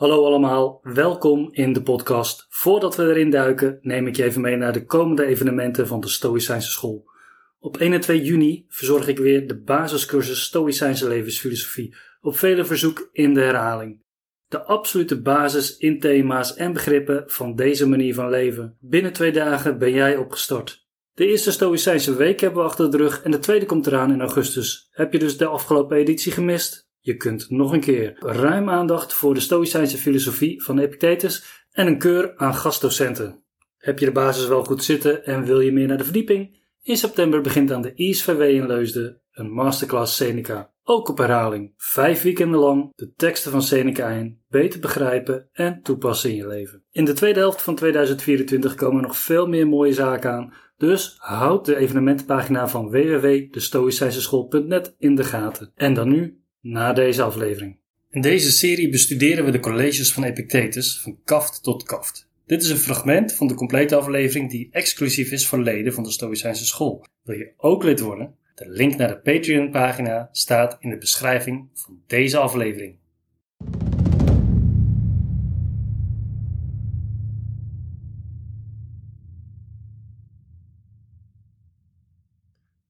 Hallo allemaal, welkom in de podcast. Voordat we erin duiken, neem ik je even mee naar de komende evenementen van de Stoïcijnse School. Op 1 en 2 juni verzorg ik weer de basiscursus Stoïcijnse levensfilosofie, op vele verzoek in de herhaling. De absolute basis in thema's en begrippen van deze manier van leven. Binnen twee dagen ben jij opgestart. De eerste Stoïcijnse week hebben we achter de rug en de tweede komt eraan in augustus. Heb je dus de afgelopen editie gemist? Je kunt nog een keer ruim aandacht voor de Stoïcijnse filosofie van Epictetus en een keur aan gastdocenten. Heb je de basis wel goed zitten en wil je meer naar de verdieping? In september begint aan de ISVW in Leusden een masterclass Seneca. Ook op herhaling, vijf weekenden lang de teksten van Seneca in, beter begrijpen en toepassen in je leven. In de tweede helft van 2024 komen nog veel meer mooie zaken aan, dus houd de evenementenpagina van www.destoïcijnseschool.net in de gaten. En dan nu na deze aflevering. In deze serie bestuderen we de colleges van Epictetus van kaft tot kaft. Dit is een fragment van de complete aflevering die exclusief is voor leden van de Stoïcijnse school. Wil je ook lid worden? De link naar de Patreon-pagina staat in de beschrijving van deze aflevering.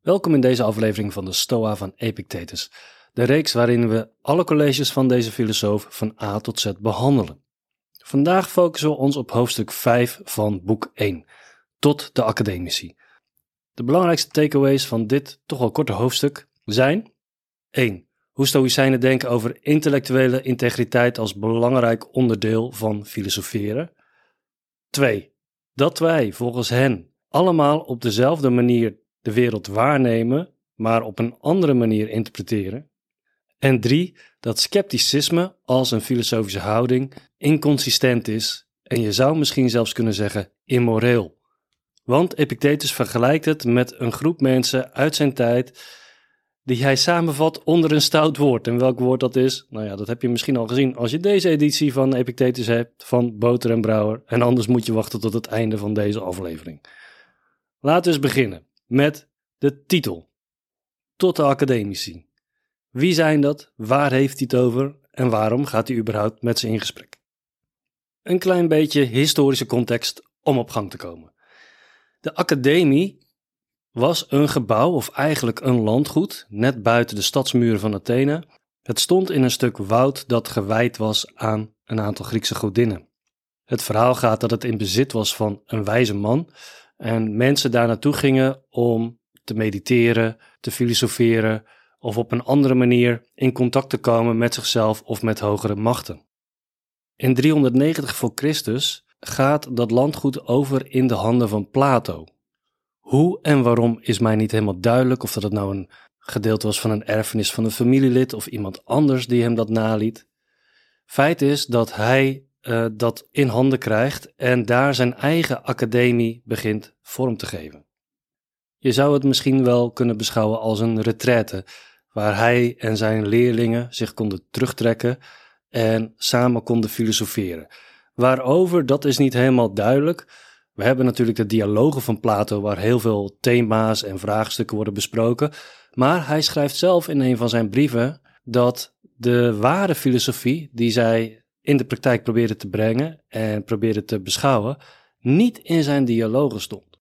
Welkom in deze aflevering van de Stoa van Epictetus de reeks waarin we alle colleges van deze filosoof van A tot Z behandelen. Vandaag focussen we ons op hoofdstuk 5 van boek 1, tot de academici. De belangrijkste takeaways van dit toch wel korte hoofdstuk zijn 1. Hoe Stoïcijnen denken over intellectuele integriteit als belangrijk onderdeel van filosoferen. 2. Dat wij volgens hen allemaal op dezelfde manier de wereld waarnemen, maar op een andere manier interpreteren. En drie, dat scepticisme als een filosofische houding inconsistent is en je zou misschien zelfs kunnen zeggen immoreel. Want Epictetus vergelijkt het met een groep mensen uit zijn tijd die hij samenvat onder een stout woord. En welk woord dat is? Nou ja, dat heb je misschien al gezien als je deze editie van Epictetus hebt van Boter en Brouwer. En anders moet je wachten tot het einde van deze aflevering. Laten we eens beginnen met de titel. Tot de academici. Wie zijn dat? Waar heeft hij het over? En waarom gaat hij überhaupt met ze in gesprek? Een klein beetje historische context om op gang te komen. De academie was een gebouw of eigenlijk een landgoed net buiten de stadsmuren van Athene. Het stond in een stuk woud dat gewijd was aan een aantal Griekse godinnen. Het verhaal gaat dat het in bezit was van een wijze man en mensen daar naartoe gingen om te mediteren, te filosoferen, of op een andere manier in contact te komen met zichzelf of met hogere machten. In 390 voor Christus gaat dat landgoed over in de handen van Plato. Hoe en waarom is mij niet helemaal duidelijk of dat het nou een gedeelte was van een erfenis van een familielid of iemand anders die hem dat naliet. Feit is dat hij uh, dat in handen krijgt en daar zijn eigen academie begint vorm te geven. Je zou het misschien wel kunnen beschouwen als een retraite, waar hij en zijn leerlingen zich konden terugtrekken en samen konden filosoferen. Waarover, dat is niet helemaal duidelijk. We hebben natuurlijk de dialogen van Plato, waar heel veel thema's en vraagstukken worden besproken. Maar hij schrijft zelf in een van zijn brieven dat de ware filosofie die zij in de praktijk probeerden te brengen en probeerden te beschouwen, niet in zijn dialogen stond.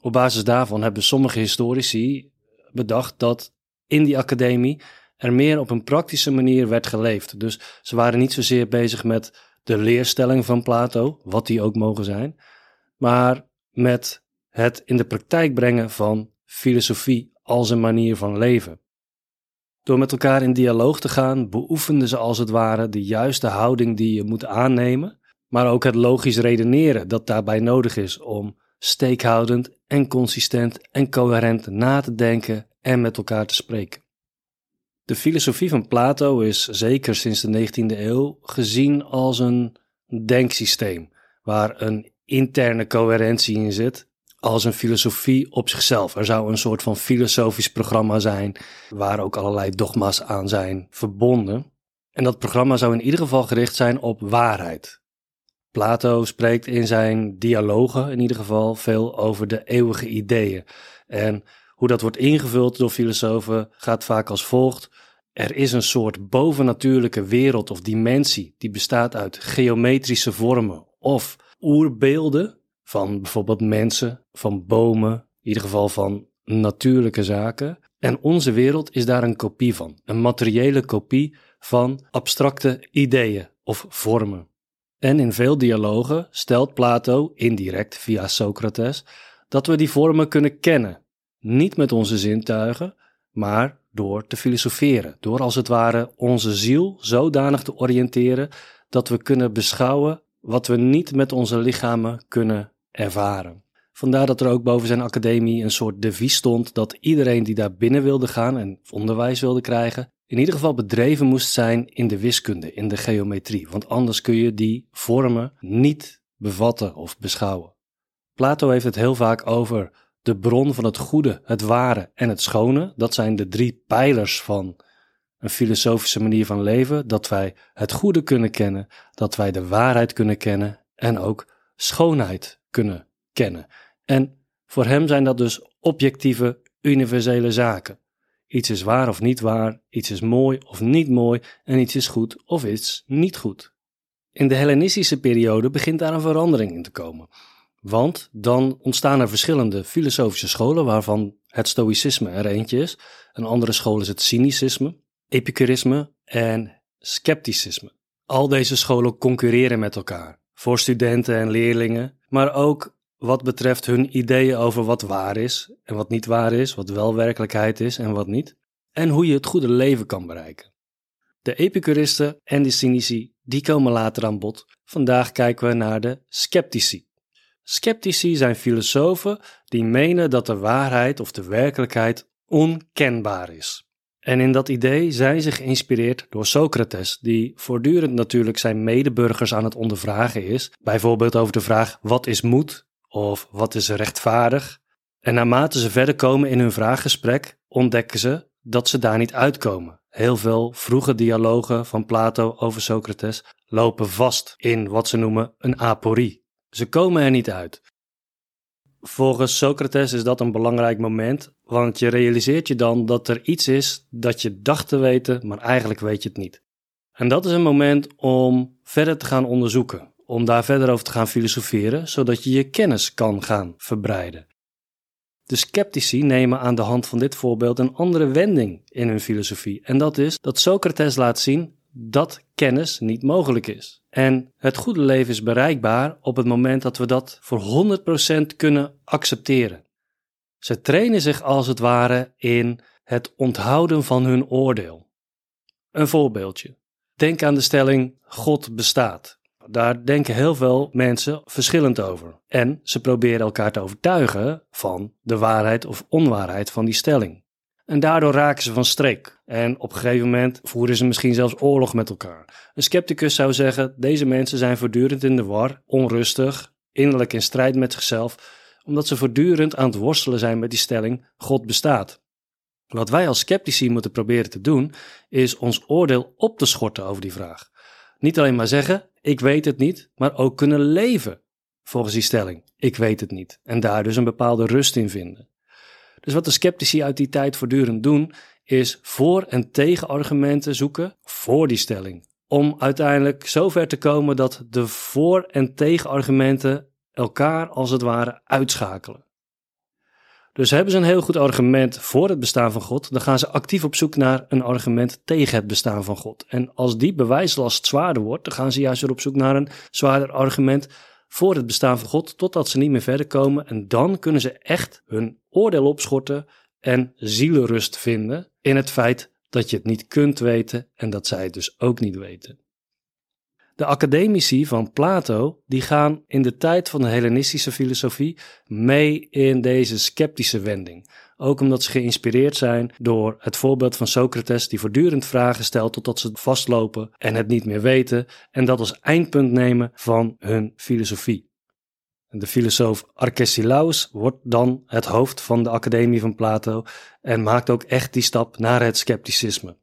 Op basis daarvan hebben sommige historici bedacht dat in die academie er meer op een praktische manier werd geleefd. Dus ze waren niet zozeer bezig met de leerstelling van Plato, wat die ook mogen zijn, maar met het in de praktijk brengen van filosofie als een manier van leven. Door met elkaar in dialoog te gaan, beoefenden ze als het ware de juiste houding die je moet aannemen, maar ook het logisch redeneren dat daarbij nodig is om steekhoudend en consistent en coherent na te denken en met elkaar te spreken. De filosofie van Plato is zeker sinds de 19e eeuw gezien als een denksysteem waar een interne coherentie in zit, als een filosofie op zichzelf. Er zou een soort van filosofisch programma zijn waar ook allerlei dogma's aan zijn verbonden. En dat programma zou in ieder geval gericht zijn op waarheid. Plato spreekt in zijn dialogen in ieder geval veel over de eeuwige ideeën. En hoe dat wordt ingevuld door filosofen gaat vaak als volgt. er is een soort bovennatuurlijke wereld of dimensie die bestaat uit geometrische vormen of oerbeelden van bijvoorbeeld mensen, van bomen, in ieder geval van natuurlijke zaken. En onze wereld is daar een kopie van, een materiële kopie van abstracte ideeën of vormen. En in veel dialogen stelt Plato, indirect via Socrates, dat we die vormen kunnen kennen. Niet met onze zintuigen, maar door te filosoferen, door als het ware onze ziel zodanig te oriënteren dat we kunnen beschouwen wat we niet met onze lichamen kunnen ervaren. Vandaar dat er ook boven zijn academie een soort devies stond dat iedereen die daar binnen wilde gaan en onderwijs wilde krijgen, in ieder geval bedreven moest zijn in de wiskunde, in de geometrie, want anders kun je die vormen niet bevatten of beschouwen. Plato heeft het heel vaak over de bron van het goede, het ware en het schone. Dat zijn de drie pijlers van een filosofische manier van leven: dat wij het goede kunnen kennen, dat wij de waarheid kunnen kennen en ook schoonheid kunnen kennen. En voor hem zijn dat dus objectieve, universele zaken. Iets is waar of niet waar, iets is mooi of niet mooi en iets is goed of iets niet goed. In de Hellenistische periode begint daar een verandering in te komen. Want dan ontstaan er verschillende filosofische scholen, waarvan het Stoïcisme er eentje is. Een andere school is het Cynicisme, Epicurisme en Scepticisme. Al deze scholen concurreren met elkaar, voor studenten en leerlingen, maar ook wat betreft hun ideeën over wat waar is en wat niet waar is, wat wel werkelijkheid is en wat niet, en hoe je het goede leven kan bereiken. De Epicuristen en de Cynici, die komen later aan bod. Vandaag kijken we naar de Sceptici. Sceptici zijn filosofen die menen dat de waarheid of de werkelijkheid onkenbaar is. En in dat idee zijn ze geïnspireerd door Socrates, die voortdurend natuurlijk zijn medeburgers aan het ondervragen is, bijvoorbeeld over de vraag wat is moed of wat is rechtvaardig. En naarmate ze verder komen in hun vraaggesprek, ontdekken ze dat ze daar niet uitkomen. Heel veel vroege dialogen van Plato over Socrates lopen vast in wat ze noemen een aporie. Ze komen er niet uit. Volgens Socrates is dat een belangrijk moment, want je realiseert je dan dat er iets is dat je dacht te weten, maar eigenlijk weet je het niet. En dat is een moment om verder te gaan onderzoeken, om daar verder over te gaan filosoferen, zodat je je kennis kan gaan verbreiden. De sceptici nemen aan de hand van dit voorbeeld een andere wending in hun filosofie, en dat is dat Socrates laat zien dat kennis niet mogelijk is. En het goede leven is bereikbaar op het moment dat we dat voor 100% kunnen accepteren. Ze trainen zich als het ware in het onthouden van hun oordeel. Een voorbeeldje. Denk aan de stelling God bestaat. Daar denken heel veel mensen verschillend over. En ze proberen elkaar te overtuigen van de waarheid of onwaarheid van die stelling. En daardoor raken ze van streek. En op een gegeven moment voeren ze misschien zelfs oorlog met elkaar. Een scepticus zou zeggen: deze mensen zijn voortdurend in de war, onrustig, innerlijk in strijd met zichzelf, omdat ze voortdurend aan het worstelen zijn met die stelling: God bestaat. Wat wij als sceptici moeten proberen te doen, is ons oordeel op te schorten over die vraag. Niet alleen maar zeggen: ik weet het niet, maar ook kunnen leven volgens die stelling: ik weet het niet. En daar dus een bepaalde rust in vinden. Dus wat de sceptici uit die tijd voortdurend doen, is voor- en tegenargumenten zoeken voor die stelling. Om uiteindelijk zover te komen dat de voor- en tegenargumenten elkaar als het ware uitschakelen. Dus hebben ze een heel goed argument voor het bestaan van God, dan gaan ze actief op zoek naar een argument tegen het bestaan van God. En als die bewijslast zwaarder wordt, dan gaan ze juist weer op zoek naar een zwaarder argument voor het bestaan van God, totdat ze niet meer verder komen. En dan kunnen ze echt hun oordeel opschorten en zielenrust vinden in het feit dat je het niet kunt weten en dat zij het dus ook niet weten. De academici van Plato die gaan in de tijd van de Hellenistische filosofie mee in deze sceptische wending. Ook omdat ze geïnspireerd zijn door het voorbeeld van Socrates, die voortdurend vragen stelt totdat ze vastlopen en het niet meer weten, en dat als eindpunt nemen van hun filosofie. De filosoof Arcesilaus wordt dan het hoofd van de Academie van Plato en maakt ook echt die stap naar het scepticisme.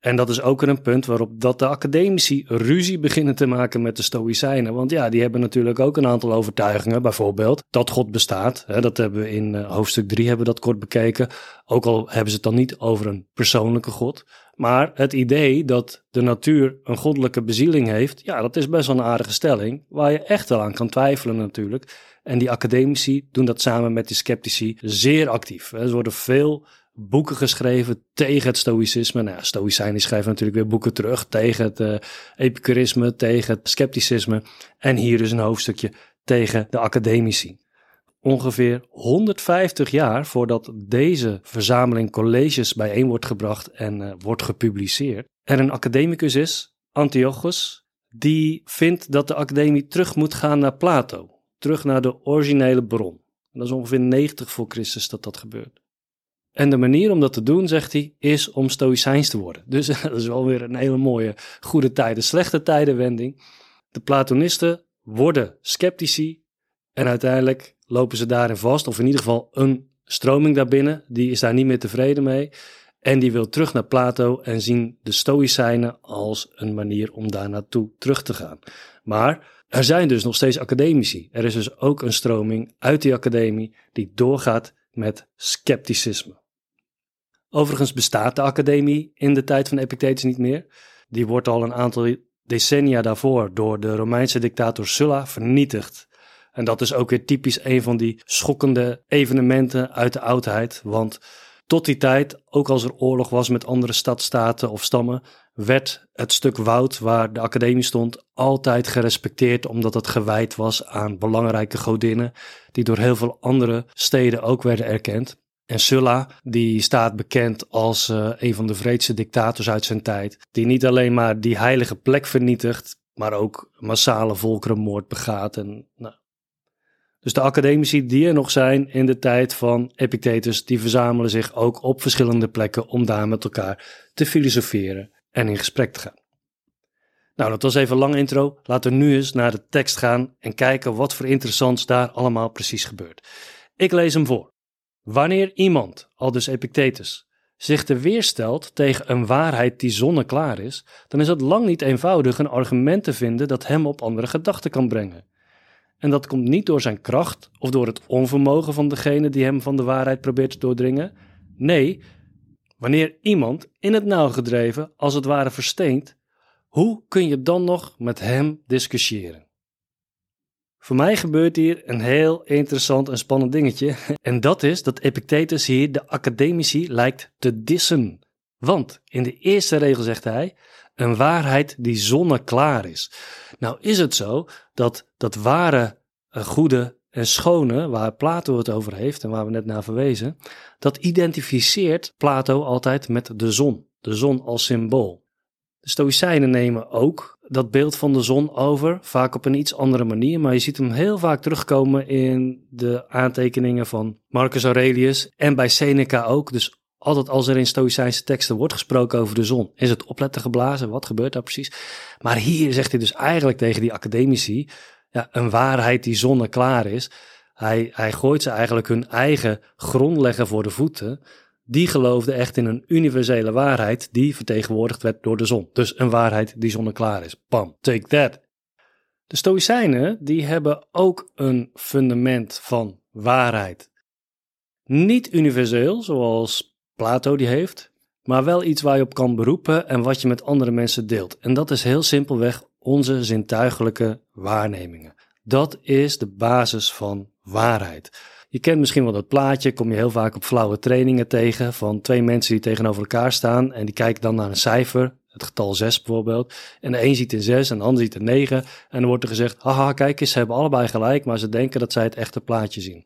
En dat is ook een punt waarop dat de academici ruzie beginnen te maken met de Stoïcijnen. Want ja, die hebben natuurlijk ook een aantal overtuigingen. Bijvoorbeeld dat God bestaat. Hè, dat hebben we in uh, hoofdstuk 3 hebben dat kort bekeken. Ook al hebben ze het dan niet over een persoonlijke God. Maar het idee dat de natuur een goddelijke bezieling heeft, ja, dat is best wel een aardige stelling. Waar je echt wel aan kan twijfelen natuurlijk. En die academici doen dat samen met die sceptici zeer actief. Er worden veel boeken geschreven tegen het stoïcisme. Nou, stoïcijnen schrijven natuurlijk weer boeken terug tegen het uh, epicurisme, tegen het scepticisme. En hier is een hoofdstukje tegen de academici. Ongeveer 150 jaar voordat deze verzameling colleges bijeen wordt gebracht en uh, wordt gepubliceerd, er een academicus is, Antiochus, die vindt dat de academie terug moet gaan naar Plato, terug naar de originele bron. dat is ongeveer 90 voor Christus dat dat gebeurt. En de manier om dat te doen, zegt hij, is om stoïcijns te worden. Dus dat is wel weer een hele mooie goede tijden, slechte tijden wending. De Platonisten worden sceptici en uiteindelijk lopen ze daarin vast, of in ieder geval een stroming daarbinnen, die is daar niet meer tevreden mee. En die wil terug naar Plato en zien de Stoïcijnen als een manier om daar naartoe terug te gaan. Maar er zijn dus nog steeds academici. Er is dus ook een stroming uit die academie die doorgaat met scepticisme. Overigens bestaat de academie in de tijd van Epictetus niet meer. Die wordt al een aantal decennia daarvoor door de Romeinse dictator Sulla vernietigd. En dat is ook weer typisch een van die schokkende evenementen uit de oudheid. Want tot die tijd, ook als er oorlog was met andere stadstaten of stammen, werd het stuk woud waar de academie stond altijd gerespecteerd omdat het gewijd was aan belangrijke godinnen die door heel veel andere steden ook werden erkend. En Sulla, die staat bekend als uh, een van de vreedste dictators uit zijn tijd, die niet alleen maar die heilige plek vernietigt, maar ook massale volkerenmoord begaat. En, nou. Dus de academici die er nog zijn in de tijd van Epictetus, die verzamelen zich ook op verschillende plekken om daar met elkaar te filosoferen en in gesprek te gaan. Nou, dat was even een lang intro. Laten we nu eens naar de tekst gaan en kijken wat voor interessants daar allemaal precies gebeurt. Ik lees hem voor. Wanneer iemand, al dus Epictetus, zich te weerstelt tegen een waarheid die zonneklaar is, dan is het lang niet eenvoudig een argument te vinden dat hem op andere gedachten kan brengen. En dat komt niet door zijn kracht of door het onvermogen van degene die hem van de waarheid probeert te doordringen. Nee, wanneer iemand in het nauw gedreven, als het ware versteend, hoe kun je dan nog met hem discussiëren? Voor mij gebeurt hier een heel interessant en spannend dingetje. En dat is dat Epictetus hier de academici lijkt te dissen. Want in de eerste regel zegt hij: een waarheid die zonneklaar is. Nou is het zo dat dat ware, eh, goede en schone, waar Plato het over heeft en waar we net naar verwezen, dat identificeert Plato altijd met de zon. De zon als symbool. De Stoïcijnen nemen ook dat beeld van de zon over, vaak op een iets andere manier, maar je ziet hem heel vaak terugkomen in de aantekeningen van Marcus Aurelius en bij Seneca ook. Dus altijd als er in Stoïcijnse teksten wordt gesproken over de zon, is het opletten geblazen, wat gebeurt daar precies? Maar hier zegt hij dus eigenlijk tegen die academici, ja, een waarheid die zonneklaar is. Hij, hij gooit ze eigenlijk hun eigen grondleggen voor de voeten die geloofde echt in een universele waarheid die vertegenwoordigd werd door de zon. Dus een waarheid die zonneklaar is. Pam, take that. De Stoïcijnen die hebben ook een fundament van waarheid. Niet universeel, zoals Plato die heeft, maar wel iets waar je op kan beroepen en wat je met andere mensen deelt. En dat is heel simpelweg onze zintuigelijke waarnemingen. Dat is de basis van waarheid. Je kent misschien wel dat plaatje, kom je heel vaak op flauwe trainingen tegen van twee mensen die tegenover elkaar staan en die kijken dan naar een cijfer, het getal 6 bijvoorbeeld. En de een ziet een 6 en de ander ziet een 9 en dan wordt er gezegd, haha kijk eens, ze hebben allebei gelijk, maar ze denken dat zij het echte plaatje zien.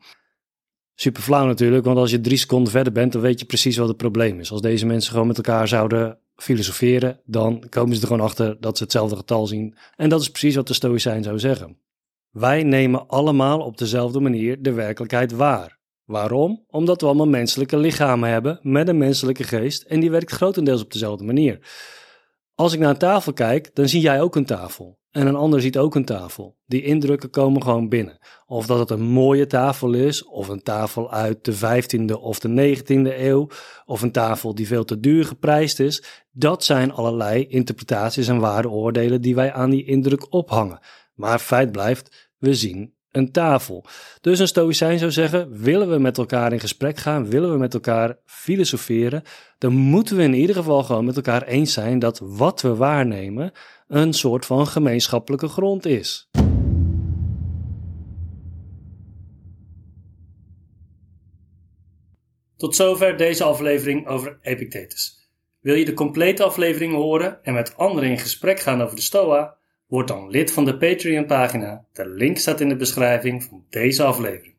Super flauw natuurlijk, want als je drie seconden verder bent, dan weet je precies wat het probleem is. Als deze mensen gewoon met elkaar zouden filosoferen, dan komen ze er gewoon achter dat ze hetzelfde getal zien. En dat is precies wat de Stoïcijn zou zeggen. Wij nemen allemaal op dezelfde manier de werkelijkheid waar. Waarom? Omdat we allemaal menselijke lichamen hebben met een menselijke geest en die werkt grotendeels op dezelfde manier. Als ik naar een tafel kijk, dan zie jij ook een tafel. en een ander ziet ook een tafel. Die indrukken komen gewoon binnen. Of dat het een mooie tafel is, of een tafel uit de 15e of de 19e eeuw, of een tafel die veel te duur geprijsd is, dat zijn allerlei interpretaties en waardeoordelen die wij aan die indruk ophangen. Maar feit blijft, we zien een tafel. Dus een stoïcijn zou zeggen: willen we met elkaar in gesprek gaan, willen we met elkaar filosoferen, dan moeten we in ieder geval gewoon met elkaar eens zijn dat wat we waarnemen een soort van gemeenschappelijke grond is. Tot zover deze aflevering over Epictetus. Wil je de complete aflevering horen en met anderen in gesprek gaan over de Stoa? Word dan lid van de Patreon-pagina. De link staat in de beschrijving van deze aflevering.